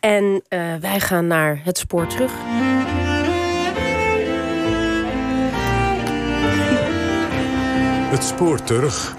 En uh, wij gaan naar het spoor terug. Het spoor terug.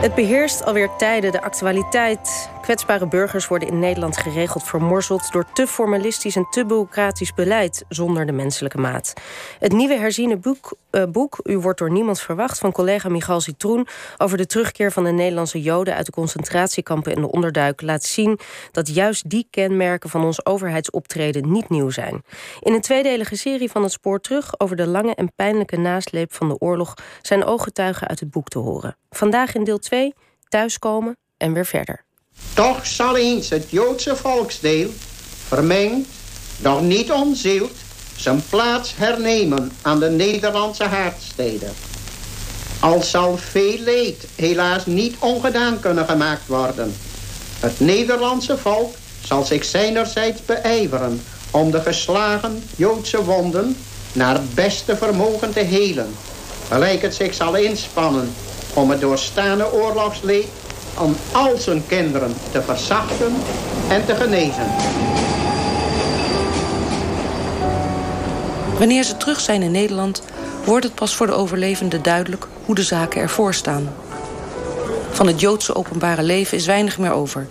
Het beheerst alweer tijden de actualiteit. Kwetsbare burgers worden in Nederland geregeld vermorzeld door te formalistisch en te bureaucratisch beleid zonder de menselijke maat. Het nieuwe herziene boek, uh, boek U wordt door niemand verwacht van collega Michal Citroen over de terugkeer van de Nederlandse Joden uit de concentratiekampen en de onderduik laat zien dat juist die kenmerken van ons overheidsoptreden niet nieuw zijn. In een tweedelige serie van het spoor terug over de lange en pijnlijke nasleep van de oorlog zijn ooggetuigen uit het boek te horen. Vandaag in deel 2 thuiskomen en weer verder. Toch zal eens het Joodse volksdeel, vermengd, nog niet onzield, zijn plaats hernemen aan de Nederlandse haardsteden. Al zal veel leed helaas niet ongedaan kunnen gemaakt worden. Het Nederlandse volk zal zich zijnerzijds beijveren om de geslagen Joodse wonden naar beste vermogen te helen. Gelijk het zich zal inspannen om het doorstaande oorlogsleed aan al zijn kinderen te verzachten en te genezen. Wanneer ze terug zijn in Nederland, wordt het pas voor de overlevenden duidelijk hoe de zaken ervoor staan. Van het Joodse openbare leven is weinig meer over.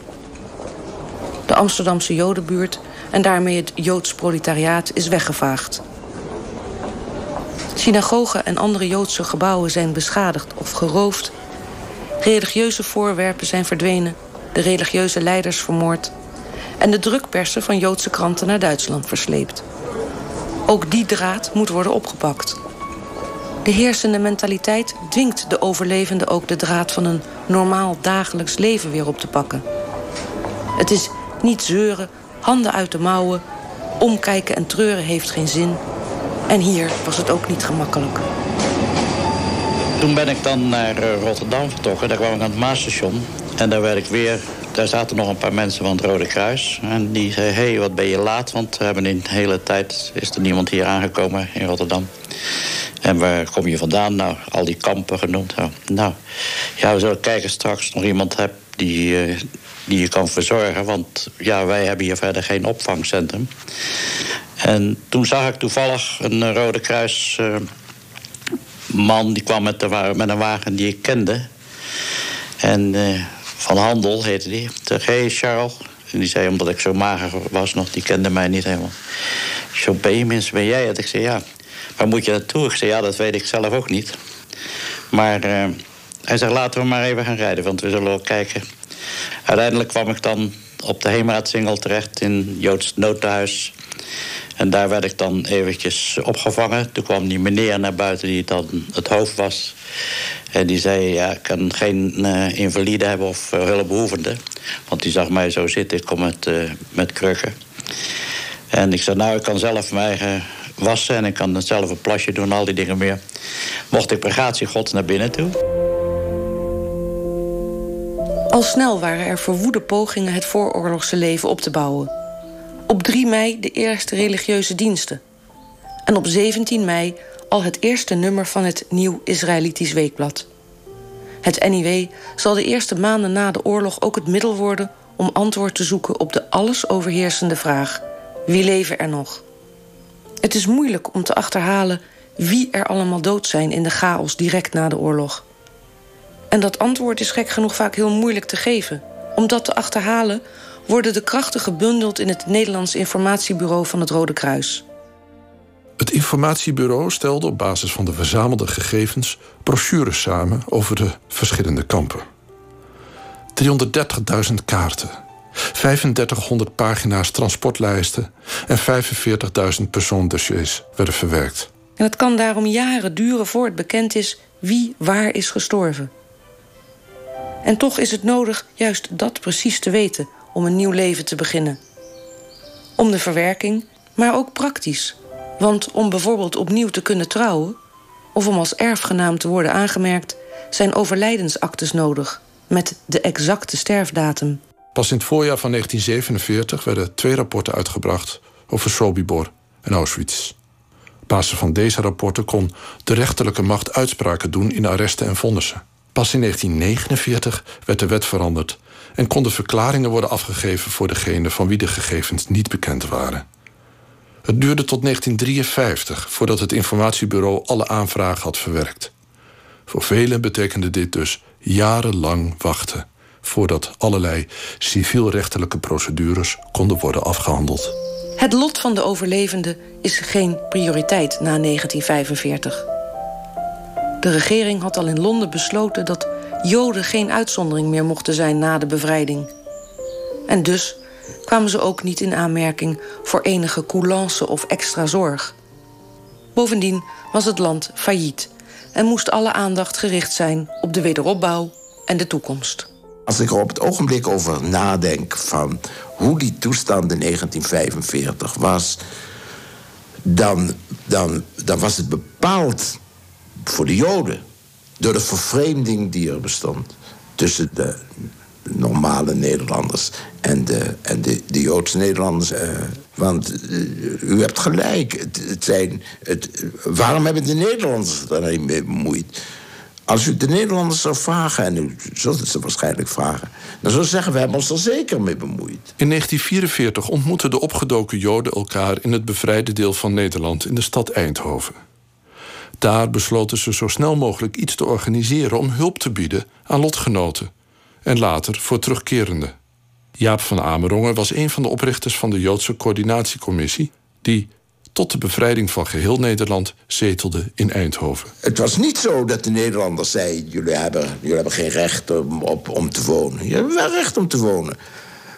De Amsterdamse Jodenbuurt en daarmee het Joods proletariaat is weggevaagd. Synagogen en andere Joodse gebouwen zijn beschadigd of geroofd Religieuze voorwerpen zijn verdwenen, de religieuze leiders vermoord... en de drukpersen van Joodse kranten naar Duitsland versleept. Ook die draad moet worden opgepakt. De heersende mentaliteit dwingt de overlevenden ook de draad van een normaal dagelijks leven weer op te pakken. Het is niet zeuren, handen uit de mouwen, omkijken en treuren heeft geen zin. En hier was het ook niet gemakkelijk. Toen ben ik dan naar eh, Rotterdam vertrokken. Daar kwam ik aan het Maasstation. En daar werd ik weer... Daar zaten nog een paar mensen van het Rode Kruis. En die zei, hé, hey, wat ben je laat? Want we hebben in de hele tijd... is er niemand hier aangekomen in Rotterdam. En waar kom je vandaan? Nou, al die kampen genoemd. Nou, ja, we zullen kijken straks nog iemand hebt die, uh, die je kan verzorgen. Want ja, wij hebben hier verder geen opvangcentrum. En toen zag ik toevallig een Rode Kruis... man die kwam met, de, met een wagen die ik kende. En uh, Van Handel heette die. Zei, hey Charles. En die zei, omdat ik zo mager was nog, die kende mij niet helemaal. Zo mensen ben jij het? Ik zei, ja. Waar moet je naartoe? Ik zei, ja, dat weet ik zelf ook niet. Maar uh, hij zei, laten we maar even gaan rijden, want we zullen wel kijken. Uiteindelijk kwam ik dan op de Heemraadsingel terecht in Joods noodhuis. En daar werd ik dan eventjes opgevangen. Toen kwam die meneer naar buiten die dan het hoofd was. En die zei, ja, ik kan geen uh, invalide hebben of uh, hulpbehoevende. Want die zag mij zo zitten, ik kom met, uh, met krukken. En ik zei, nou, ik kan zelf mijn eigen wassen... en ik kan zelf een plasje doen, al die dingen meer. Mocht ik pregatie gods naar binnen toe. Al snel waren er verwoede pogingen het vooroorlogse leven op te bouwen. Op 3 mei de eerste religieuze diensten. En op 17 mei al het eerste nummer van het Nieuw Israëlitisch Weekblad. Het NIW zal de eerste maanden na de oorlog ook het middel worden om antwoord te zoeken op de alles overheersende vraag: wie leven er nog? Het is moeilijk om te achterhalen wie er allemaal dood zijn in de chaos direct na de oorlog. En dat antwoord is gek genoeg vaak heel moeilijk te geven. Om dat te achterhalen worden de krachten gebundeld in het Nederlands Informatiebureau van het Rode Kruis. Het informatiebureau stelde op basis van de verzamelde gegevens brochures samen over de verschillende kampen. 330.000 kaarten, 3500 pagina's transportlijsten en 45.000 persoondossiers werden verwerkt. En het kan daarom jaren duren voor het bekend is wie waar is gestorven. En toch is het nodig juist dat precies te weten om een nieuw leven te beginnen. Om de verwerking, maar ook praktisch. Want om bijvoorbeeld opnieuw te kunnen trouwen... of om als erfgenaam te worden aangemerkt... zijn overlijdensactes nodig met de exacte sterfdatum. Pas in het voorjaar van 1947 werden twee rapporten uitgebracht... over Sobibor en Auschwitz. Op basis van deze rapporten kon de rechterlijke macht uitspraken doen... in arresten en vonnissen. Pas in 1949 werd de wet veranderd en konden verklaringen worden afgegeven voor degene van wie de gegevens niet bekend waren. Het duurde tot 1953 voordat het informatiebureau alle aanvragen had verwerkt. Voor velen betekende dit dus jarenlang wachten voordat allerlei civielrechtelijke procedures konden worden afgehandeld. Het lot van de overlevenden is geen prioriteit na 1945. De regering had al in Londen besloten dat Joden geen uitzondering meer mochten zijn na de bevrijding. En dus kwamen ze ook niet in aanmerking voor enige coulance of extra zorg. Bovendien was het land failliet en moest alle aandacht gericht zijn op de wederopbouw en de toekomst. Als ik er op het ogenblik over nadenk van hoe die toestand in 1945 was, dan, dan, dan was het bepaald voor de Joden door de vervreemding die er bestond tussen de normale Nederlanders en de, en de, Joodse Nederlanders. Uh, want uh, u hebt gelijk. Het, het zijn, het, waarom hebben de Nederlanders er niet mee bemoeid? Als u de Nederlanders zou vragen, en u zult ze waarschijnlijk vragen... dan zou ze zeggen, we hebben ons er zeker mee bemoeid. In 1944 ontmoetten de opgedoken Joden elkaar... in het bevrijde deel van Nederland, in de stad Eindhoven. Daar besloten ze zo snel mogelijk iets te organiseren... om hulp te bieden aan lotgenoten. En later voor terugkerenden. Jaap van Amerongen was een van de oprichters van de Joodse Coördinatiecommissie... die tot de bevrijding van geheel Nederland zetelde in Eindhoven. Het was niet zo dat de Nederlanders zeiden... jullie hebben, jullie hebben geen recht om, om te wonen. Je hebt wel recht om te wonen.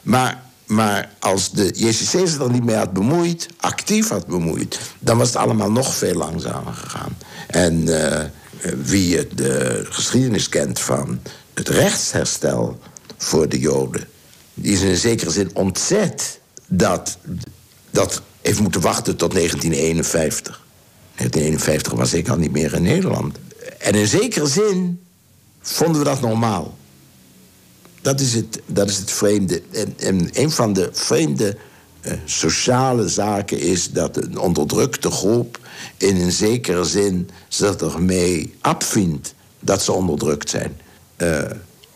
Maar, maar als de JCC zich er niet mee had bemoeid... actief had bemoeid... dan was het allemaal nog veel langzamer gegaan. En uh, wie de geschiedenis kent van het rechtsherstel voor de Joden... die is in zekere zin ontzet dat... dat heeft moeten wachten tot 1951. 1951 was ik al niet meer in Nederland. En in zekere zin vonden we dat normaal. Dat is het, dat is het vreemde. En, en een van de vreemde uh, sociale zaken is dat een onderdrukte groep in een zekere zin zich ermee afvindt dat ze onderdrukt zijn. Uh,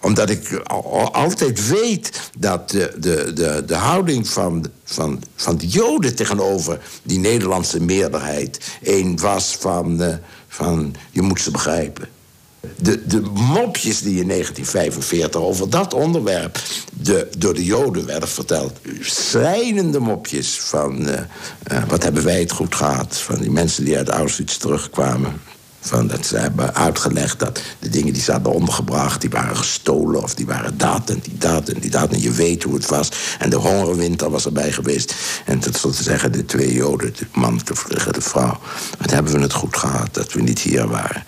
omdat ik altijd weet dat de, de, de, de houding van, van, van de Joden tegenover die Nederlandse meerderheid een was van, uh, van je moet ze begrijpen. De, de mopjes die in 1945 over dat onderwerp de, door de Joden werden verteld. Schrijnende mopjes van uh, uh, wat hebben wij het goed gehad. Van die mensen die uit Auschwitz terugkwamen. Van dat ze hebben uitgelegd dat de dingen die ze hadden ondergebracht... die waren gestolen of die waren dat en die dat en die dat. En je weet hoe het was. En de hongerwinter was erbij geweest. En tot slot te zeggen, de twee joden, de man de vrouw... wat hebben we het goed gehad dat we niet hier waren.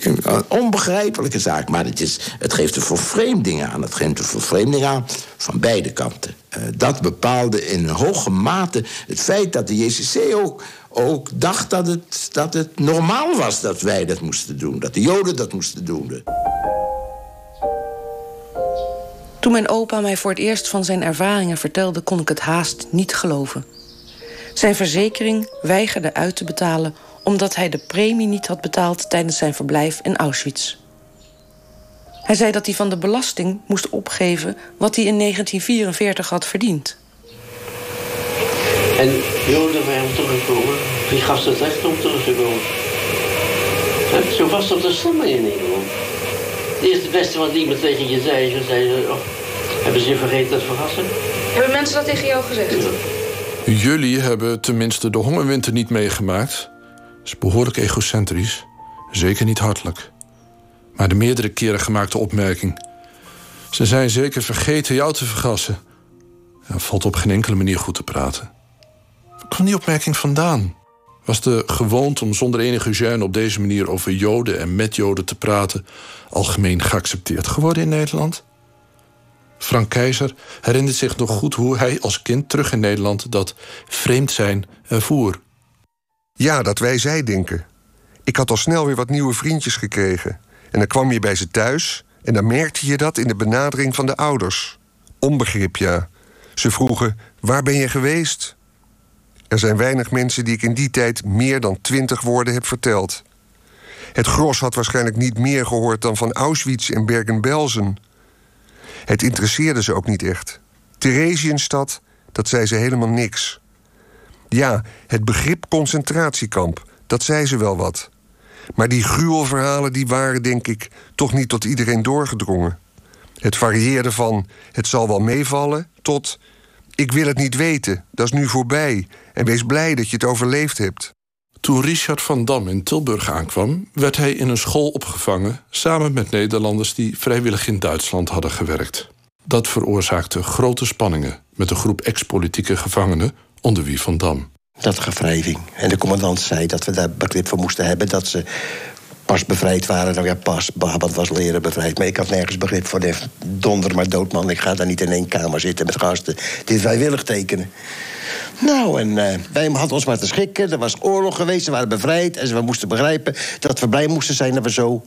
Een onbegrijpelijke zaak, maar het, is, het geeft een vervreemding aan. Het geeft een vervreemding aan van beide kanten. Uh, dat bepaalde in hoge mate het feit dat de JCC ook ook dacht dat het, dat het normaal was dat wij dat moesten doen. Dat de Joden dat moesten doen. Toen mijn opa mij voor het eerst van zijn ervaringen vertelde... kon ik het haast niet geloven. Zijn verzekering weigerde uit te betalen... omdat hij de premie niet had betaald tijdens zijn verblijf in Auschwitz. Hij zei dat hij van de belasting moest opgeven... wat hij in 1944 had verdiend. En Joden waren teruggekomen. Wie gaf ze het recht om terug te komen? Zo was dat de stemmen in Nederland. Het eerste beste wat iemand tegen je zei, ze zeiden, oh, hebben ze je vergeten dat verrassen? Hebben mensen dat tegen jou gezegd? Jullie hebben tenminste de hongerwinter niet meegemaakt. Is behoorlijk egocentrisch. Zeker niet hartelijk. Maar de meerdere keren gemaakte opmerking... ze zijn zeker vergeten jou te vergassen. Valt op geen enkele manier goed te praten. Waar kwam die opmerking vandaan? Was de gewoonte om zonder enige gêne op deze manier over Joden en met Joden te praten algemeen geaccepteerd geworden in Nederland? Frank Keizer herinnert zich nog goed hoe hij als kind terug in Nederland dat vreemd zijn ervoer. Ja, dat wij zij denken. Ik had al snel weer wat nieuwe vriendjes gekregen. En dan kwam je bij ze thuis en dan merkte je dat in de benadering van de ouders. Onbegrip, ja. Ze vroegen: Waar ben je geweest? Er zijn weinig mensen die ik in die tijd meer dan twintig woorden heb verteld. Het gros had waarschijnlijk niet meer gehoord dan van Auschwitz en Bergen-Belsen. Het interesseerde ze ook niet echt. Theresienstad, dat zei ze helemaal niks. Ja, het begrip concentratiekamp, dat zei ze wel wat. Maar die gruwelverhalen die waren, denk ik, toch niet tot iedereen doorgedrongen. Het varieerde van het zal wel meevallen tot ik wil het niet weten, dat is nu voorbij en wees blij dat je het overleefd hebt. Toen Richard van Dam in Tilburg aankwam, werd hij in een school opgevangen samen met Nederlanders die vrijwillig in Duitsland hadden gewerkt. Dat veroorzaakte grote spanningen met een groep ex-politieke gevangenen onder wie van Dam. Dat gevrijving. En de commandant zei dat we daar begrip voor moesten hebben dat ze pas bevrijd waren. Nou ja, pas, Babat was leren bevrijd. Maar ik had nergens begrip voor. de donder maar doodman, ik ga daar niet in één kamer zitten met gasten. Dit vrijwillig tekenen. Nou, en uh, wij hadden ons maar te schikken. Er was oorlog geweest, ze waren bevrijd. En we moesten begrijpen dat we blij moesten zijn dat we zo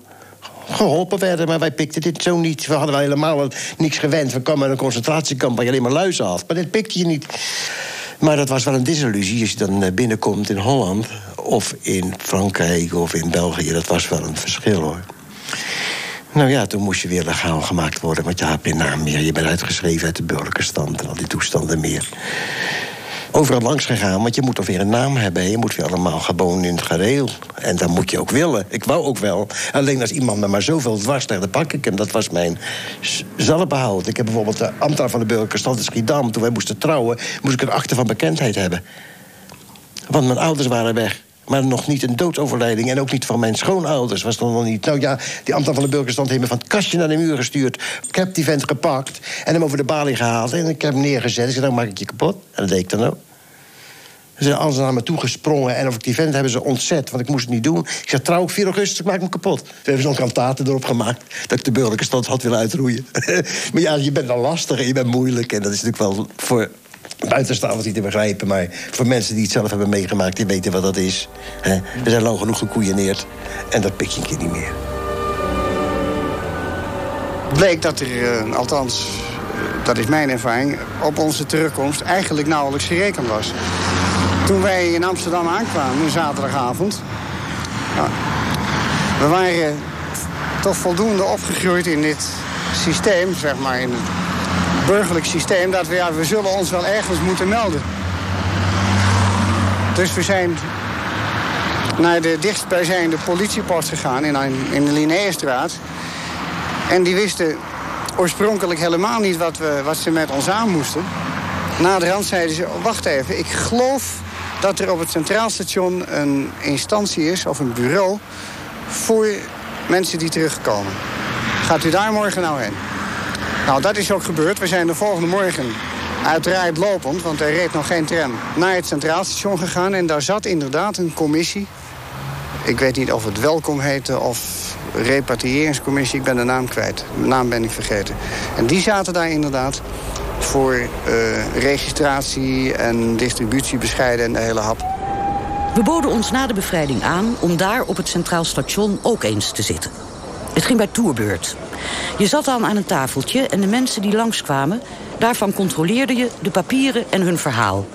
geholpen werden. Maar wij pikten dit zo niet. We hadden helemaal niks gewend. We kwamen in een concentratiekamp waar je alleen maar luizen had. Maar dit pikte je niet. Maar dat was wel een disillusie als je dan eh, binnenkomt in Holland... of in Frankrijk of in België. Dat was wel een verschil, hoor. Nou ja, toen moest je weer legaal gemaakt worden... want je had geen naam meer. Je bent uitgeschreven uit de burgerstand en al die toestanden meer overal langs gegaan. Want je moet toch weer een naam hebben. Je moet weer allemaal gewoon in het gereel. En dat moet je ook willen. Ik wou ook wel. Alleen als iemand me maar zoveel dwars dan pak ik hem. Dat was mijn zelfbehoud. Ik heb bijvoorbeeld de ambtenaar van de burgerstand in Schiedam... toen wij moesten trouwen, moest ik een akte van bekendheid hebben. Want mijn ouders waren weg. Maar nog niet een doodsoverlijding. En ook niet van mijn schoonouders. Was dan nog niet. Nou ja, die ambtenaar van de burgerstand heeft me van het kastje naar de muur gestuurd. Ik heb die vent gepakt en hem over de balie gehaald. En ik heb hem neergezet. Ik zei, dan nou maak ik je kapot. En dat deed ik dan ook. Ze zijn alles naar me toe gesprongen. En over die vent hebben ze ontzet, want ik moest het niet doen. Ik zei, trouw, 4 augustus, ik maak hem kapot. Toen hebben ze nog kantaten erop gemaakt... dat ik de burgerlijke stand had willen uitroeien. maar ja, je bent dan lastig en je bent moeilijk. En dat is natuurlijk wel voor buitenstaanders niet te begrijpen. Maar voor mensen die het zelf hebben meegemaakt, die weten wat dat is. We zijn lang genoeg gekoeieneerd. En dat pik je een keer niet meer. Bleek dat er, uh, althans, uh, dat is mijn ervaring... op onze terugkomst eigenlijk nauwelijks gerekend was. Toen wij in Amsterdam aankwamen, een zaterdagavond... We waren toch voldoende opgegroeid in dit systeem, zeg maar... in het burgerlijk systeem... dat we, ja, we zullen ons wel ergens moeten melden. Dus we zijn naar de dichtstbijzijnde politiepost gegaan in, in de Linnéestraat. En die wisten oorspronkelijk helemaal niet wat, we, wat ze met ons aan moesten. Na de rand zeiden ze, wacht even, ik geloof dat er op het Centraal Station een instantie is, of een bureau... voor mensen die terugkomen. Gaat u daar morgen nou heen? Nou, dat is ook gebeurd. We zijn de volgende morgen uiteraard lopend, want er reed nog geen tram, naar het Centraal Station gegaan. En daar zat inderdaad een commissie. Ik weet niet of het welkom heette of repatriëringscommissie. Ik ben de naam kwijt. De naam ben ik vergeten. En die zaten daar inderdaad voor uh, registratie en distributie bescheiden en de hele hap. We boden ons na de bevrijding aan om daar op het Centraal Station ook eens te zitten. Het ging bij toerbeurt. Je zat dan aan een tafeltje en de mensen die langskwamen... daarvan controleerde je de papieren en hun verhaal.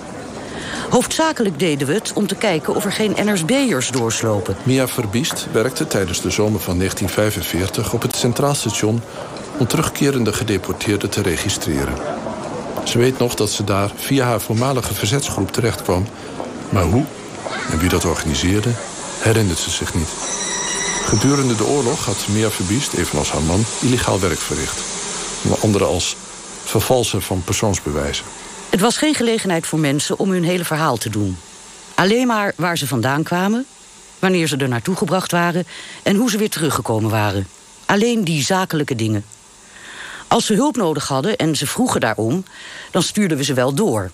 Hoofdzakelijk deden we het om te kijken of er geen NSB'ers doorslopen. Mia Verbiest werkte tijdens de zomer van 1945 op het Centraal Station... om terugkerende gedeporteerden te registreren. Ze weet nog dat ze daar via haar voormalige verzetsgroep terechtkwam. Maar hoe en wie dat organiseerde, herinnert ze zich niet. Gedurende de oorlog had Mia Verbiest, evenals haar man, illegaal werk verricht. Onder andere als vervalsen van persoonsbewijzen. Het was geen gelegenheid voor mensen om hun hele verhaal te doen. Alleen maar waar ze vandaan kwamen, wanneer ze er naartoe gebracht waren... en hoe ze weer teruggekomen waren. Alleen die zakelijke dingen. Als ze hulp nodig hadden en ze vroegen daarom, dan stuurden we ze wel door.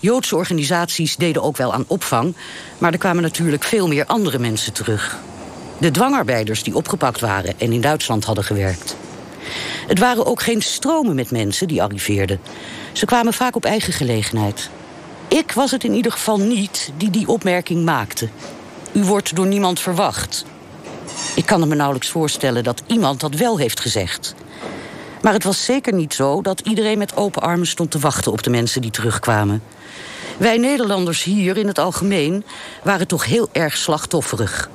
Joodse organisaties deden ook wel aan opvang... maar er kwamen natuurlijk veel meer andere mensen terug. De dwangarbeiders die opgepakt waren en in Duitsland hadden gewerkt. Het waren ook geen stromen met mensen die arriveerden. Ze kwamen vaak op eigen gelegenheid. Ik was het in ieder geval niet die die opmerking maakte. U wordt door niemand verwacht. Ik kan me nauwelijks voorstellen dat iemand dat wel heeft gezegd. Maar het was zeker niet zo dat iedereen met open armen stond te wachten op de mensen die terugkwamen. Wij Nederlanders hier in het algemeen waren toch heel erg slachtofferig.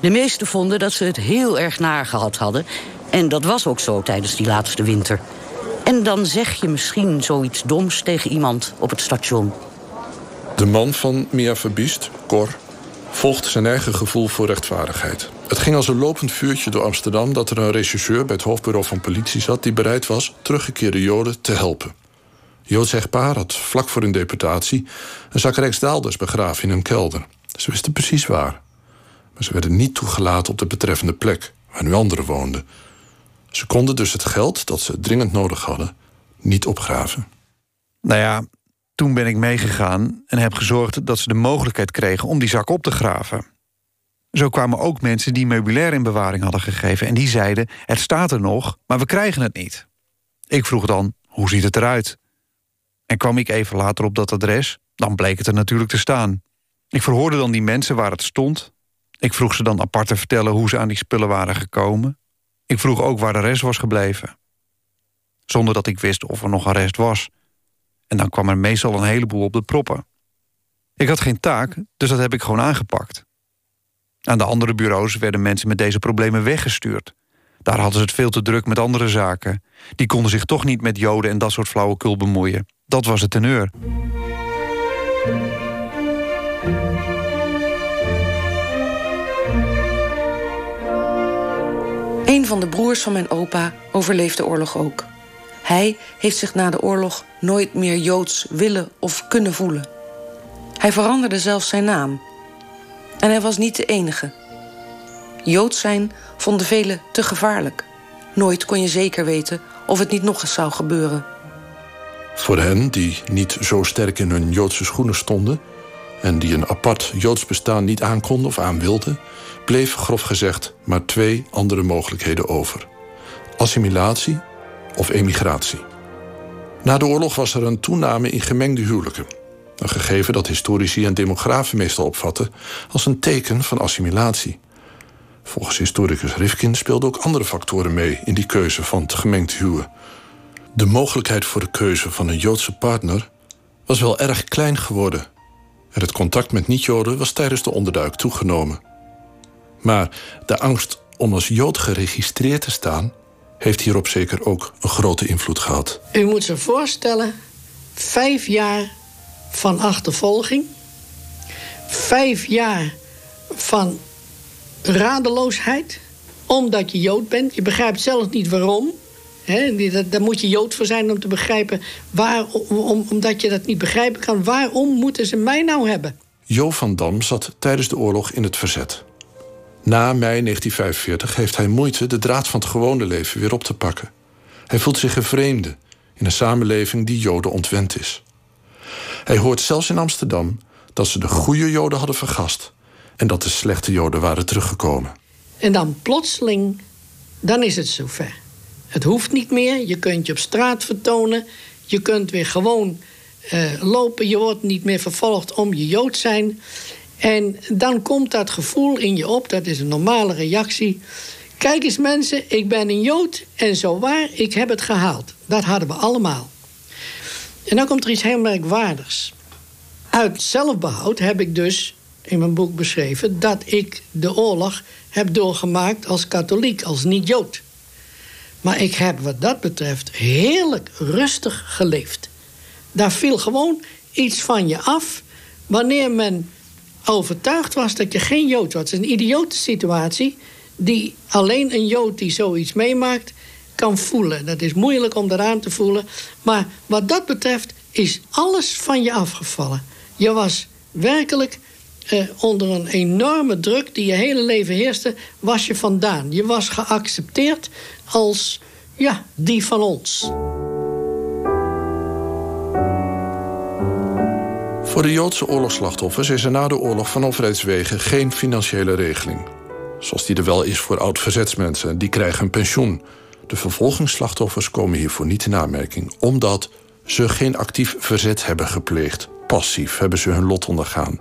De meesten vonden dat ze het heel erg naar gehad hadden. En dat was ook zo tijdens die laatste winter. En dan zeg je misschien zoiets doms tegen iemand op het station. De man van Mia Verbiest, Cor, volgt zijn eigen gevoel voor rechtvaardigheid. Het ging als een lopend vuurtje door Amsterdam dat er een regisseur bij het hoofdbureau van politie zat die bereid was teruggekeerde Joden te helpen. Joods echtpaar had vlak voor hun deportatie een zak rijksdaalders begraven in hun kelder. Ze wisten precies waar. Maar ze werden niet toegelaten op de betreffende plek, waar nu anderen woonden. Ze konden dus het geld dat ze dringend nodig hadden niet opgraven. Nou ja, toen ben ik meegegaan en heb gezorgd dat ze de mogelijkheid kregen om die zak op te graven. Zo kwamen ook mensen die meubilair in bewaring hadden gegeven en die zeiden: Het staat er nog, maar we krijgen het niet. Ik vroeg dan: Hoe ziet het eruit? En kwam ik even later op dat adres, dan bleek het er natuurlijk te staan. Ik verhoorde dan die mensen waar het stond. Ik vroeg ze dan apart te vertellen hoe ze aan die spullen waren gekomen. Ik vroeg ook waar de rest was gebleven. Zonder dat ik wist of er nog een rest was. En dan kwam er meestal een heleboel op de proppen. Ik had geen taak, dus dat heb ik gewoon aangepakt. Aan de andere bureaus werden mensen met deze problemen weggestuurd. Daar hadden ze het veel te druk met andere zaken. Die konden zich toch niet met joden en dat soort flauwekul bemoeien. Dat was het teneur. Een van de broers van mijn opa overleefde de oorlog ook. Hij heeft zich na de oorlog nooit meer Joods willen of kunnen voelen. Hij veranderde zelfs zijn naam. En hij was niet de enige. Joods zijn vonden velen te gevaarlijk. Nooit kon je zeker weten of het niet nog eens zou gebeuren. Voor hen die niet zo sterk in hun Joodse schoenen stonden en die een apart Joods bestaan niet aankonden of aan wilden, bleef grof gezegd maar twee andere mogelijkheden over: assimilatie of emigratie. Na de oorlog was er een toename in gemengde huwelijken. Een gegeven dat historici en demografen meestal opvatten als een teken van assimilatie. Volgens historicus Rifkin speelden ook andere factoren mee in die keuze van het gemengd huwen. De mogelijkheid voor de keuze van een Joodse partner was wel erg klein geworden. En het contact met niet-Joden was tijdens de onderduik toegenomen. Maar de angst om als Jood geregistreerd te staan heeft hierop zeker ook een grote invloed gehad. U moet zich voorstellen, vijf jaar van achtervolging, vijf jaar van radeloosheid, omdat je Jood bent. Je begrijpt zelf niet waarom. He, daar moet je Jood voor zijn om te begrijpen, waar, om, omdat je dat niet begrijpen kan. Waarom moeten ze mij nou hebben? Jo van Dam zat tijdens de oorlog in het verzet. Na mei 1945 heeft hij moeite de draad van het gewone leven weer op te pakken. Hij voelt zich een vreemde in een samenleving die Joden ontwend is. Hij hoort zelfs in Amsterdam dat ze de goede Joden hadden vergast en dat de slechte Joden waren teruggekomen. En dan plotseling, dan is het zover. Het hoeft niet meer, je kunt je op straat vertonen, je kunt weer gewoon uh, lopen, je wordt niet meer vervolgd om je Jood zijn. En dan komt dat gevoel in je op, dat is een normale reactie. Kijk eens mensen, ik ben een Jood en zo waar, ik heb het gehaald. Dat hadden we allemaal. En dan komt er iets heel merkwaardigs. Uit zelfbehoud heb ik dus in mijn boek beschreven... dat ik de oorlog heb doorgemaakt als katholiek, als niet-Jood. Maar ik heb wat dat betreft heerlijk rustig geleefd. Daar viel gewoon iets van je af... wanneer men overtuigd was dat je geen Jood was. Het is een idiote situatie die alleen een Jood die zoiets meemaakt kan voelen. Dat is moeilijk om eraan te voelen. Maar wat dat betreft is alles van je afgevallen. Je was werkelijk eh, onder een enorme druk die je hele leven heerste, was je vandaan. Je was geaccepteerd als ja, die van ons. Voor de Joodse oorlogsslachtoffers is er na de oorlog van overheidswegen geen financiële regeling. Zoals die er wel is voor oud-verzetsmensen. Die krijgen een pensioen. De vervolgingsslachtoffers komen hiervoor niet in aanmerking, omdat ze geen actief verzet hebben gepleegd. Passief hebben ze hun lot ondergaan.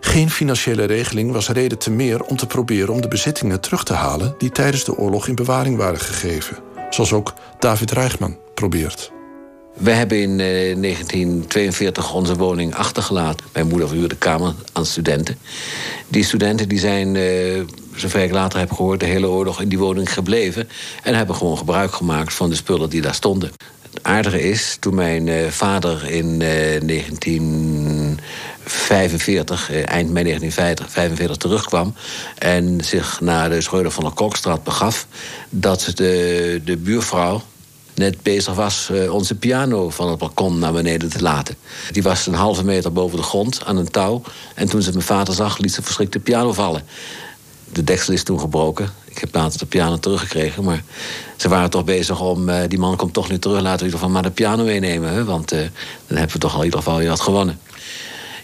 Geen financiële regeling was reden te meer om te proberen om de bezittingen terug te halen die tijdens de oorlog in bewaring waren gegeven. Zoals ook David Reichman probeert. We hebben in 1942 eh, onze woning achtergelaten. Mijn moeder verhuurde kamer aan studenten. Die studenten die zijn, uh, zover ik later heb gehoord... de hele oorlog in die woning gebleven... en hebben gewoon gebruik gemaakt van de spullen die daar stonden. Het aardige is, toen mijn uh, vader in uh, 1945, uh, eind mei 1945 terugkwam... en zich naar de Schreuder van der Kokstraat begaf... dat de, de buurvrouw net bezig was uh, onze piano van het balkon naar beneden te laten. Die was een halve meter boven de grond aan een touw. En toen ze mijn vader zag, liet ze verschrikt de piano vallen. De deksel is toen gebroken. Ik heb later de piano teruggekregen. Maar ze waren toch bezig om... Uh, die man komt toch niet terug, laten we in ieder geval maar de piano meenemen. Hè? Want uh, dan hebben we toch al in ieder geval weer wat gewonnen.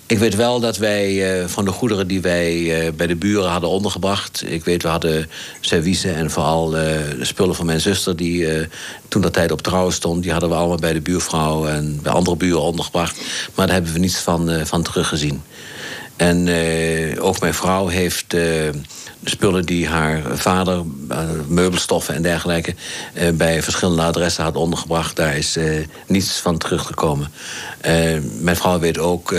Ik weet wel dat wij uh, van de goederen die wij uh, bij de buren hadden ondergebracht... ik weet, we hadden serviezen en vooral uh, spullen van mijn zuster... die toen dat tijd op trouw stond... die hadden we allemaal bij de buurvrouw en bij andere buren ondergebracht. Maar daar hebben we niets van, van teruggezien. En ook mijn vrouw heeft spullen die haar vader, uh, meubelstoffen en dergelijke, uh, bij verschillende adressen had ondergebracht. Daar is uh, niets van teruggekomen. mijn vrouw weet ook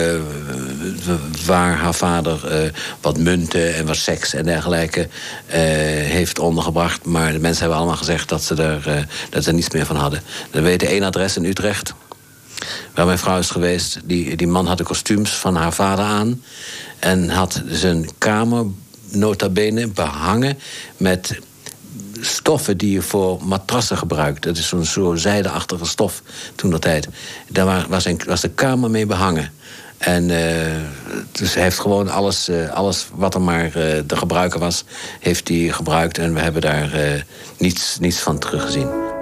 waar haar vader wat munten en wat seks en dergelijke heeft ondergebracht. Maar de mensen hebben allemaal gezegd dat ze er, dat ze niets meer van hadden. We weten één adres in Utrecht. Waar mijn vrouw is geweest. Die, die man had de kostuums van haar vader aan. En had zijn kamer nota bene behangen met stoffen die je voor matrassen gebruikt. Dat is zo'n zo zijdeachtige stof toen dat tijd. Daar was, een, was de kamer mee behangen. En uh, dus hij heeft gewoon alles, uh, alles wat er maar uh, te gebruiken was, heeft hij gebruikt. En we hebben daar niets, niets van teruggezien.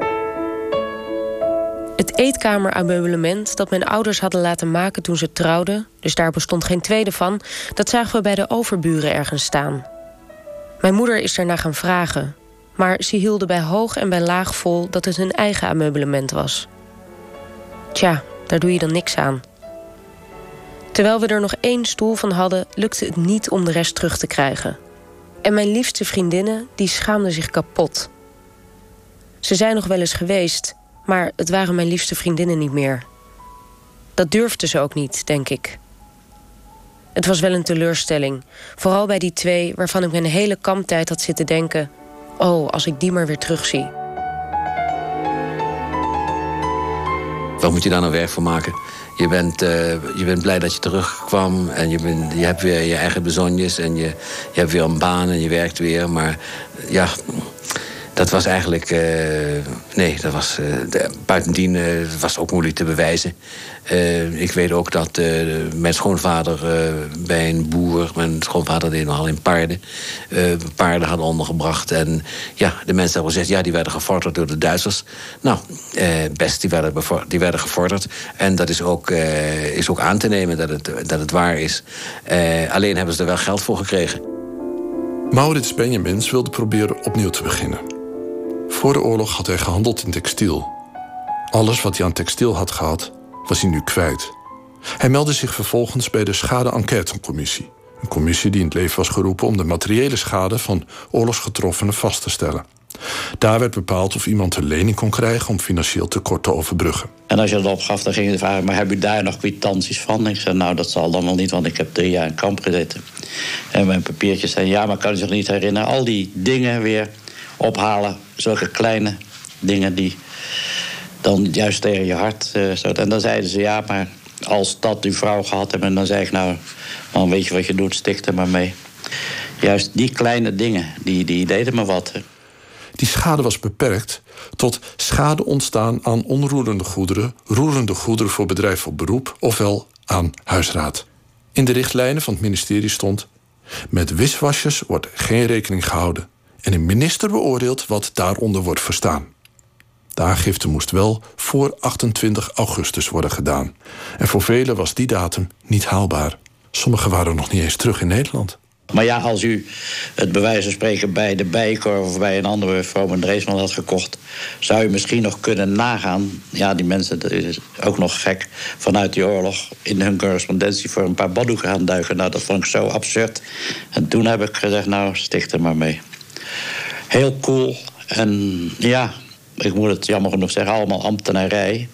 Het eetkamerameublement dat mijn ouders hadden laten maken toen ze trouwden, dus daar bestond geen tweede van, dat zagen we bij de overburen ergens staan. Mijn moeder is ernaar gaan vragen, maar ze hielden bij hoog en bij laag vol dat het hun eigen ameublement was. Tja, daar doe je dan niks aan. Terwijl we er nog één stoel van hadden, lukte het niet om de rest terug te krijgen. En mijn liefste vriendinnen, die schaamden zich kapot. Ze zijn nog wel eens geweest, maar het waren mijn liefste vriendinnen niet meer. Dat durfden ze ook niet, denk ik. Het was wel een teleurstelling. Vooral bij die twee waarvan ik mijn hele kamptijd had zitten denken... oh, als ik die maar weer terugzie. Wat moet je daar nou werk van maken? Je bent, uh, je bent blij dat je terugkwam en je, bent, je hebt weer je eigen bezonjes... en je, je hebt weer een baan en je werkt weer. Maar ja, dat was eigenlijk... Uh, nee, dat was... Uh, de, buitendien uh, was ook moeilijk te bewijzen. ik weet ook dat mijn schoonvader bij een boer... Mijn schoonvader deed nogal in paarden. paarden hadden ondergebracht. En ja, de mensen hebben gezegd... Ja, die werden gevorderd door de Duitsers. Nou, best, die werden, die werden gevorderd. En dat is ook, is ook aan te nemen dat het, dat het waar is. alleen hebben ze er wel geld voor gekregen. Maurits Benjamins wilde proberen opnieuw te beginnen. Voor de oorlog had hij gehandeld in textiel. Alles wat hij aan textiel had gehad, was hij nu kwijt. Hij meldde zich vervolgens bij de Schade-Enquêtecommissie. Een commissie die in het leven was geroepen om de materiële schade van oorlogsgetroffenen vast te stellen. Daar werd bepaald of iemand een lening kon krijgen om financieel tekort te overbruggen. En als je dat opgaf, dan ging je vragen: maar heb u daar nog kwitanties van? Ik zei: Nou, dat zal dan wel niet, want ik heb drie jaar in kamp gezeten. En mijn papiertjes zeiden: Ja, maar kan u zich niet herinneren? Al die dingen weer ophalen. Zulke kleine dingen die dan juist tegen je hart stoten. En dan zeiden ze, ja, maar als dat uw vrouw gehad hebben... dan zei ik, nou, man, weet je wat je doet, stik er maar mee. Juist die kleine dingen, die, die deden me wat. Die schade was beperkt tot schade ontstaan aan onroerende goederen... roerende goederen voor bedrijf op beroep, ofwel aan huisraad. In de richtlijnen van het ministerie stond... met wiswasjes wordt geen rekening gehouden en een minister beoordeelt wat daaronder wordt verstaan. De aangifte moest wel voor 28 augustus worden gedaan. En voor velen was die datum niet haalbaar. Sommigen waren nog niet eens terug in Nederland. Maar ja, als u het bij van spreken bij de Bijker of bij een andere Vroom Dreesman had gekocht, zou u misschien nog kunnen nagaan. Ja, die mensen, dat is ook nog gek, vanuit die oorlog in hun correspondentie voor een paar baddoeken gaan duiken. Nou, dat vond ik zo absurd. En toen heb ik gezegd, nou, sticht er maar mee heel cool. En ja, ik moet het jammer genoeg zeggen, allemaal ambtenarij.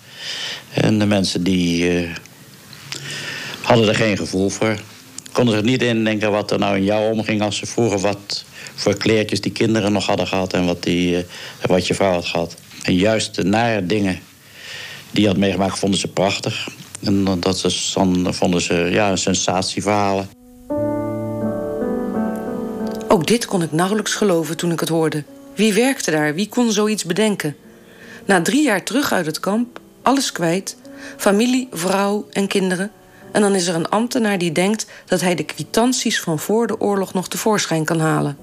En de mensen die uh, hadden er geen gevoel voor. Konden zich niet indenken wat er nou in jou omging als ze vroegen wat voor kleertjes die kinderen nog hadden gehad en wat, die, uh, wat je vrouw had gehad. En juist de nare dingen Die had meegemaakt, vonden ze prachtig. En dat is, dan vonden ze ja, sensatieverhalen. Ook dit kon ik nauwelijks geloven toen ik het hoorde. Wie werkte daar? Wie kon zoiets bedenken? Na drie jaar terug uit het kamp, alles kwijt, familie, vrouw en kinderen. En dan is er een ambtenaar die denkt dat hij de kwitanties van voor de oorlog nog tevoorschijn kan halen.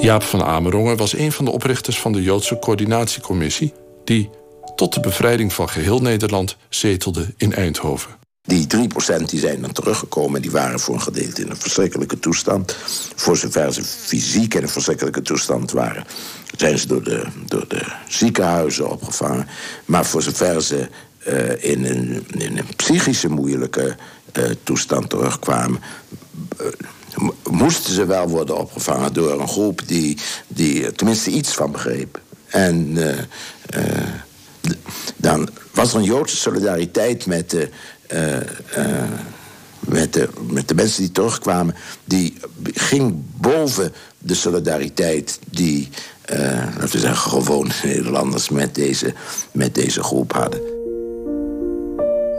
Jaap van Amerongen was een van de oprichters van de Joodse Coördinatiecommissie, die tot de bevrijding van geheel Nederland zetelde in Eindhoven. Die 3% die zijn dan teruggekomen, die waren voor een gedeelte in een verschrikkelijke toestand. Voor zover ze fysiek in een verschrikkelijke toestand waren, zijn ze door de, door de ziekenhuizen opgevangen. Maar voor zover ze uh, in, een, in een psychische moeilijke uh, toestand terugkwamen. Uh, moesten ze wel worden opgevangen door een groep die, die tenminste iets van begreep. En dan was er een Joodse solidariteit met de, met, de, met de mensen die terugkwamen, die ging boven de solidariteit die, uh, laten we zeggen, gewone Nederlanders met deze, met deze groep hadden.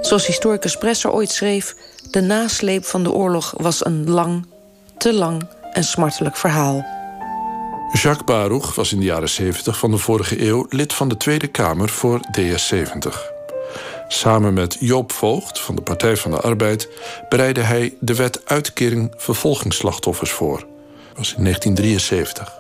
Zoals historicus Presser ooit schreef: de nasleep van de oorlog was een lang, te lang en smartelijk verhaal. Jacques Baruch was in de jaren 70 van de vorige eeuw lid van de Tweede Kamer voor DS70. Samen met Joop Voogd van de Partij van de Arbeid bereidde hij de wet uitkering vervolgingsslachtoffers voor. Dat was in 1973.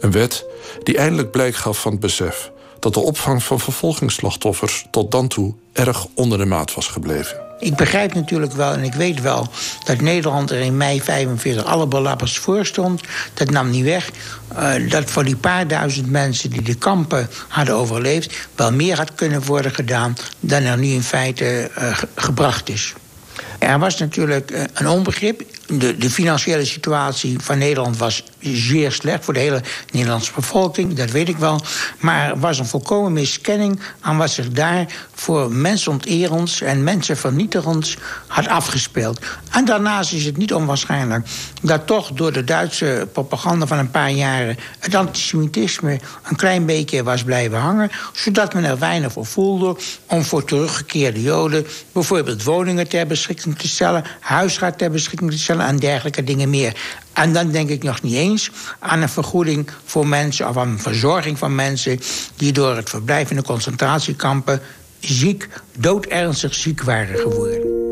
Een wet die eindelijk blijk gaf van het besef dat de opvang van vervolgingsslachtoffers tot dan toe erg onder de maat was gebleven. Ik begrijp natuurlijk wel en ik weet wel dat Nederland er in mei 45 alle belappers voor stond. Dat nam niet weg. Uh, dat voor die paar duizend mensen die de kampen hadden overleefd, wel meer had kunnen worden gedaan dan er nu in feite uh, gebracht is. Er was natuurlijk eh, een onbegrip. De, de, financiële situatie van Nederland was zeer slecht voor de hele Nederlandse bevolking, dat weet ik wel. Maar was een volkomen miskenning aan wat zich daar voor mensonterends en mensenvernietigends had afgespeeld. En daarnaast is het niet onwaarschijnlijk dat toch door de Duitse propaganda van een paar jaren het antisemitisme een klein beetje was blijven hangen, zodat men er weinig voor voelde om voor teruggekeerde Joden bijvoorbeeld woningen ter beschikking te stellen, huisraad ter beschikking te stellen en dergelijke dingen meer. En dan denk ik nog niet eens aan een vergoeding voor mensen of aan een verzorging van mensen die door het verblijf in de concentratiekampen ziek, doodernstig ziek waren geworden.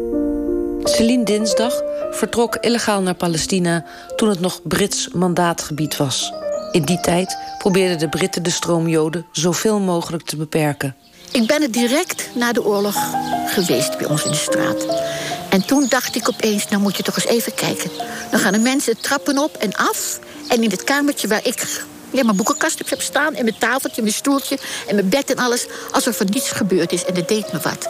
Celine Dinsdag vertrok illegaal naar Palestina toen het nog Brits mandaatgebied was. In die tijd probeerden de Britten de stroom Joden zoveel mogelijk te beperken. Ik ben er direct na de oorlog geweest bij ons in de straat. En toen dacht ik opeens, nou moet je toch eens even kijken. Dan gaan de mensen trappen op en af. En in het kamertje waar ik ja, mijn boekenkast heb staan... en mijn tafeltje, mijn stoeltje en mijn bed en alles... alsof er niets gebeurd is en dat deed me wat.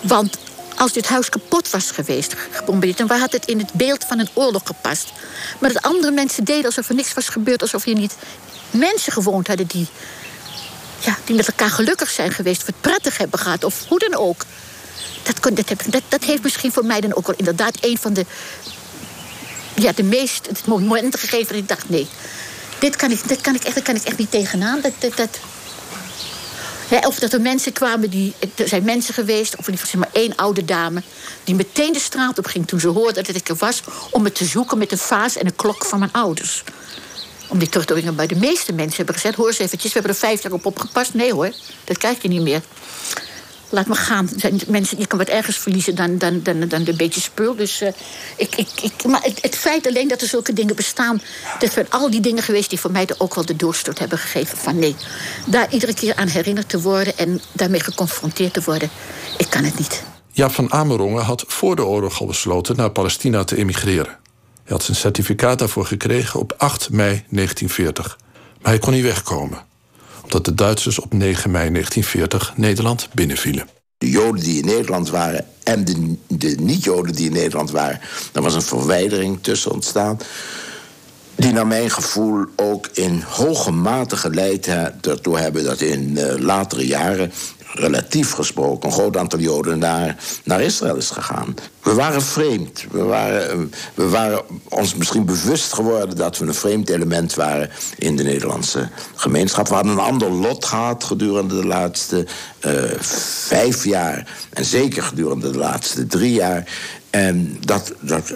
Want als dit huis kapot was geweest, gebombardeerd... dan had het in het beeld van een oorlog gepast. Maar dat andere mensen deden alsof er niks was gebeurd... alsof hier niet mensen gewoond hadden die, ja, die met elkaar gelukkig zijn geweest... of het prettig hebben gehad, of hoe dan ook dat, dat, dat, dat heeft misschien voor mij dan ook wel inderdaad een van de, ja, de meest het momenten gegeven dat ik dacht: nee, dit kan ik, dit kan ik, echt, dit kan ik echt niet tegenaan. Dat, dat, dat, of dat er mensen kwamen, die, er zijn mensen geweest, of ieder geval maar één oude dame, die meteen de straat op ging toen ze hoorde dat ik er was, om me te zoeken met een vaas en een klok van mijn ouders. Om die terug te brengen bij de meeste mensen hebben gezegd: hoor eens eventjes, we hebben er vijf jaar op opgepast. Nee hoor, dat krijg je niet meer laat me gaan. Mensen, je kan wat ergens verliezen dan, dan, dan, dan een beetje spul. Dus uh, ik, ik, ik, maar het, feit alleen dat er zulke dingen bestaan... dat zijn al die dingen geweest die voor mij ook wel de doorstoot hebben gegeven. Van nee, daar iedere keer aan herinnerd te worden... en daarmee geconfronteerd te worden, ik kan het niet. Jaap van Amerongen had voor de oorlog al besloten... naar Palestina te emigreren. Hij had zijn certificaat daarvoor gekregen op 8 mei 1940. Maar hij kon niet wegkomen dat de Duitsers op 9 mei 1940 Nederland binnenvielen. De Joden die in Nederland waren en de, de niet-Joden die in Nederland waren, daar was een verwijdering tussen ontstaan. Die naar mijn gevoel ook in hoge mate geleid ertoe hebben dat in uh, latere jaren relatief gesproken, een groot aantal Joden naar, naar Israël is gegaan. We waren vreemd. We waren, we waren ons misschien bewust geworden dat we een vreemd element waren in de Nederlandse gemeenschap. We hadden een ander lot gehad gedurende de laatste uh, vijf jaar. En zeker gedurende de laatste drie jaar. En dat, dat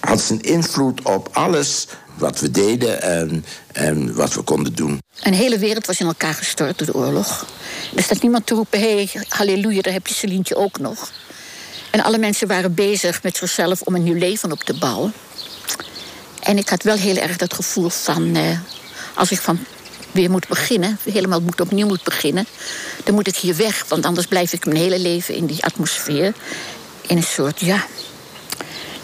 had zijn invloed op alles wat we deden en, en wat we konden doen. Een hele wereld was in elkaar gestort door de oorlog. Er staat niemand te roepen, hé, hey, halleluja, daar heb je Celientje ook nog. En alle mensen waren bezig met zichzelf om een nieuw leven op te bouwen. En ik had wel heel erg dat gevoel van... Eh, als ik van weer moet beginnen, helemaal moet opnieuw moet beginnen... dan moet ik hier weg, want anders blijf ik mijn hele leven in die atmosfeer. In een soort, ja,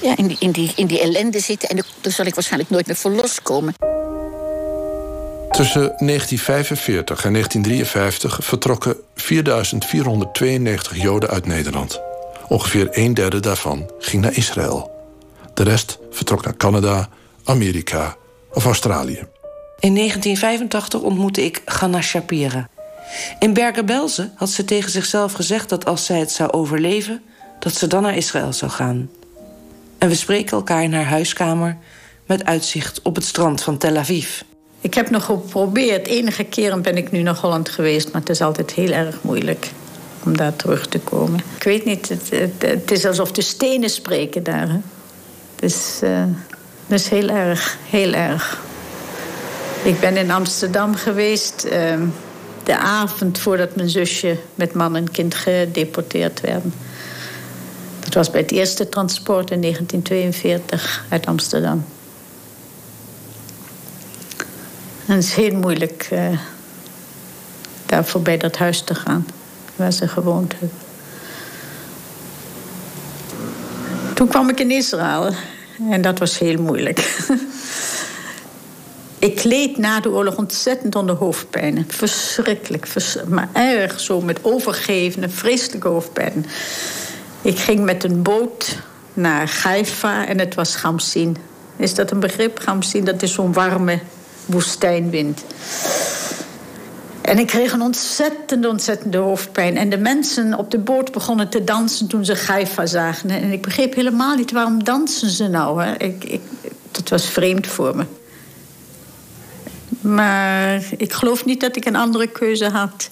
ja, in, die, in, die, in die ellende zitten. En daar zal ik waarschijnlijk nooit meer voor loskomen. Tussen 1945 en 1953 vertrokken 4.492 Joden uit Nederland. Ongeveer een derde daarvan ging naar Israël. De rest vertrok naar Canada, Amerika of Australië. In 1985 ontmoette ik Ganna Shapira. In Bergen-Belsen had ze tegen zichzelf gezegd dat als zij het zou overleven, dat ze dan naar Israël zou gaan. En we spreken elkaar in haar huiskamer met uitzicht op het strand van Tel Aviv. Ik heb nog geprobeerd. Enige keren ben ik nu naar Holland geweest, maar het is altijd heel erg moeilijk om daar terug te komen. Ik weet niet, het, het, is alsof de stenen spreken daar. Hè? Het, is, uh, is heel erg, heel erg. Ik ben in Amsterdam geweest uh, de avond voordat mijn zusje met man en kind gedeporteerd werden. Was bij het eerste transport in 1942 uit Amsterdam. Het is heel moeilijk uh, daar voorbij dat huis te gaan waar ze gewoond hebben. Toen kwam ik in Israël en dat was heel moeilijk. ik leed na de oorlog ontzettend onder hoofdpijnen. Verschrikkelijk, maar erg zo met overgevende, vreselijke hoofdpijnen. Ik ging met een boot naar Haifa en het was Gamsin. Is dat een begrip, Gamsin? Dat is zo'n warme woestijnwind. En ik kreeg een ontzettende, ontzettende hoofdpijn. En de mensen op de boot begonnen te dansen toen ze Haifa zagen. En ik begreep helemaal niet waarom dansen ze nou. Hè? Ik, ik, dat was vreemd voor me. Maar ik geloof niet dat ik een andere keuze had.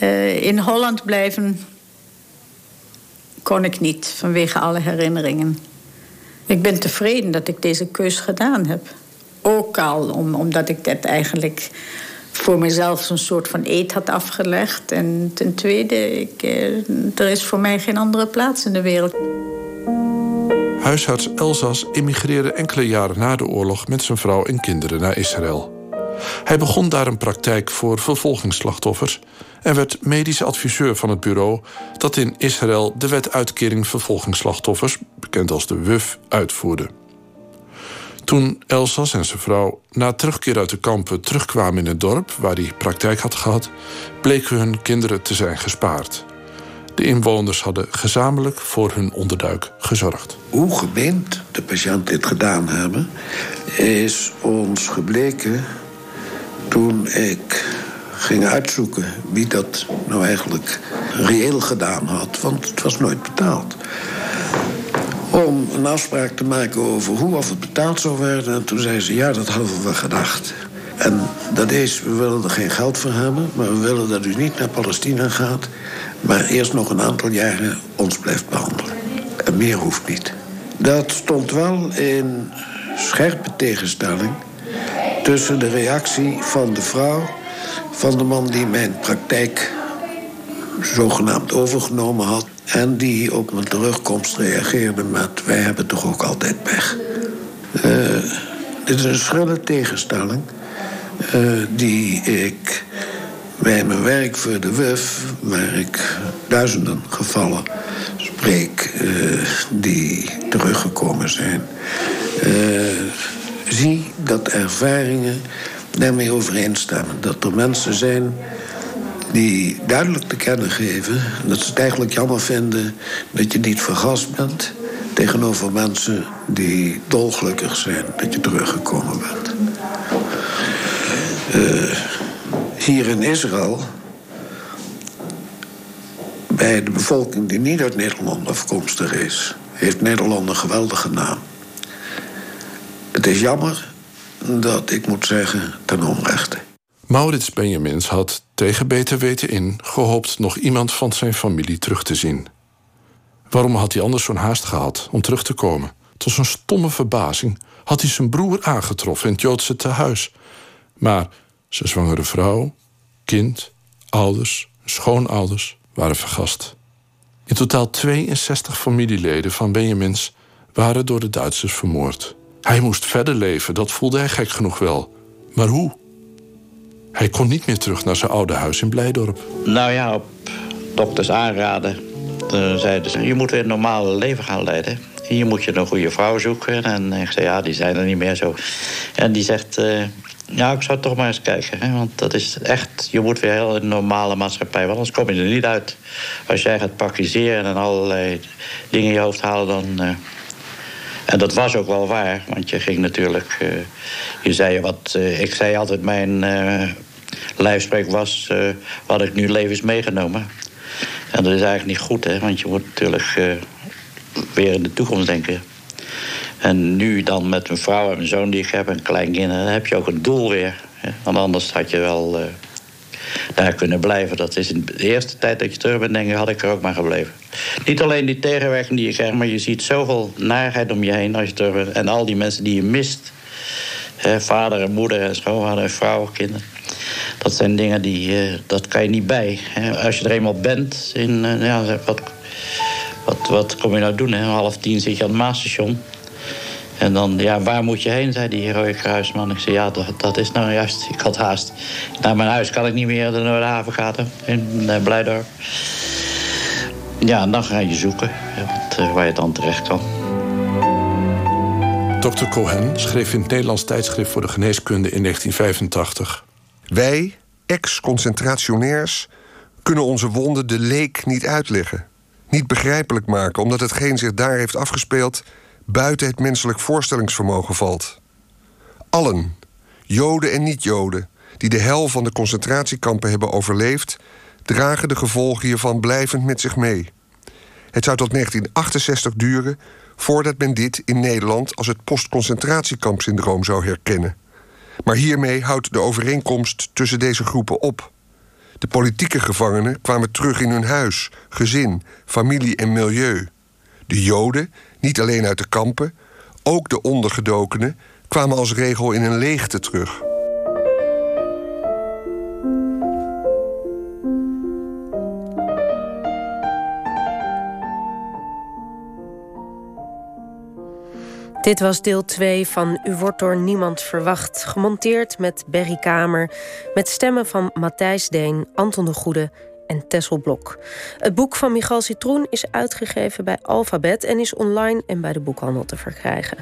Uh, in Holland blijven kon ik niet vanwege alle herinneringen. Ik ben tevreden dat ik deze keus gedaan heb. Ook al om, omdat ik dat eigenlijk voor mezelf zo'n soort van eet had afgelegd. En ten tweede, ik, eh, er is voor mij geen andere plaats in de wereld. Huisarts Elzas emigreerde enkele jaren na de oorlog met zijn vrouw en kinderen naar Israël. Hij begon daar een praktijk voor vervolgingsslachtoffers en werd medisch adviseur van het bureau dat in Israël de wet uitkering vervolgingsslachtoffers, bekend als de WUF, uitvoerde. Toen Elsas en zijn vrouw na terugkeer uit de kampen terugkwamen in het dorp waar hij praktijk had gehad, bleken hun kinderen te zijn gespaard. De inwoners hadden gezamenlijk voor hun onderduik gezorgd. Hoe gemeend de patiënten dit gedaan hebben, is ons gebleken toen ik ging uitzoeken wie dat nou eigenlijk reëel gedaan had. Want het was nooit betaald. Om een afspraak te maken over hoe of het betaald zou worden. En toen zei ze, ja, dat hadden we gedacht. En dat is, we willen er geen geld voor hebben... maar we willen dat u niet naar Palestina gaat... maar eerst nog een aantal jaren ons blijft behandelen. En meer hoeft niet. Dat stond wel in scherpe tegenstelling... tussen de reactie van de vrouw van de man die mijn praktijk zogenaamd overgenomen had. En die op mijn terugkomst reageerde met... wij hebben toch ook altijd pech. Uh, dit is een schrille tegenstelling... Uh, die ik bij mijn werk voor de WUF... waar ik duizenden gevallen spreek uh, die teruggekomen zijn... zie dat ervaringen daarmee overeenstemmen. Dat er mensen zijn die duidelijk te kennen geven... dat ze het eigenlijk jammer vinden dat je niet vergast bent... tegenover mensen die dolgelukkig zijn dat je teruggekomen bent. Uh, hier in Israël Bij de bevolking die niet uit Nederland afkomstig is, heeft Nederland een geweldige naam. Het is jammer dat ik moet zeggen ten onrechte. Maurits Benjamins had tegen beter weten in gehoopt nog iemand van zijn familie terug te zien. Waarom had hij anders zo'n haast gehad om terug te komen? Tot zijn stomme verbazing had hij zijn broer aangetroffen in het Joodse tehuis. Maar zijn zwangere vrouw, kind, ouders, schoonouders waren vergast. In totaal 62 familieleden van Benjamins waren door de Duitsers vermoord. Hij moest verder leven, dat voelde hij gek genoeg wel. Maar hoe? Hij kon niet meer terug naar zijn oude huis in Blijdorp. Nou ja, op dokters aanraden. Toen zeiden ze, je moet weer een normale leven gaan leiden. En je moet je een goede vrouw zoeken. En ik zei, ja, die zijn er niet meer zo. En die zegt, uh, ja, ik zou toch maar eens kijken. Hè? Want dat is echt, je moet weer heel een normale maatschappij. Want anders kom je er niet uit. Als jij gaat praktiseren en allerlei dingen in je hoofd halen, dan... Uh, en dat was ook wel waar, want je ging natuurlijk. Uh, je zei wat. Uh, ik zei altijd: mijn uh, was. wat ik nu levens meegenomen. En dat is eigenlijk niet goed, hè, want je moet natuurlijk weer in de toekomst denken. En nu dan met mijn vrouw en mijn zoon die ik heb en kleinkinderen, dan heb je ook een doel weer. Hè? Want anders had je wel daar kunnen blijven. Dat is in de eerste tijd dat je terug bent, denk ik, had ik er ook maar gebleven. Niet alleen die tegenwerking die je krijgt, maar je ziet zoveel narigheid om je heen als je terug bent. En al die mensen die je mist. Hè, vader en moeder en schoonvader en vrouw, kinderen. Dat zijn dingen die, uh, dat kan je niet bij. Hè. Als je er eenmaal bent, in, uh, ja, wat, wat, wat kom je nou doen? Hè? Half tien zit je aan het Maasstation. En dan, ja, waar moet je heen, zei die rode kruisman. Ik zei, ja, dat, dat is nou juist, ik had haast. Naar mijn huis kan ik niet meer, de Noordhavengaten in uh, Blijdorp. Ja, en dan ga je zoeken wat, uh, waar je dan terecht kan. Dr. Cohen schreef in het Nederlands tijdschrift voor de geneeskunde in 1985. Wij, ex-concentrationairs, kunnen onze wonden de leek niet uitleggen. Niet begrijpelijk maken, omdat hetgeen zich daar heeft afgespeeld buiten het menselijk voorstellingsvermogen valt. Allen, Joden en niet-Joden, die de hel van de concentratiekampen hebben overleefd, dragen de gevolgen hiervan blijvend met zich mee. Het zou tot 1968 duren voordat men dit in Nederland als het postconcentratiekampsyndroom zou herkennen. Maar hiermee houdt de overeenkomst tussen deze groepen op. De politieke gevangenen kwamen terug in hun huis, gezin, familie en milieu. De Joden, niet alleen uit de kampen, ook de ondergedokenen, kwamen als regel in een leegte terug. Dit was deel 2 van U wordt door niemand verwacht. Gemonteerd met Berry Kamer. Met stemmen van Matthijs Deen, Anton de Goede en Tessel Blok. Het boek van Michal Citroen is uitgegeven bij Alphabet en is online en bij de boekhandel te verkrijgen.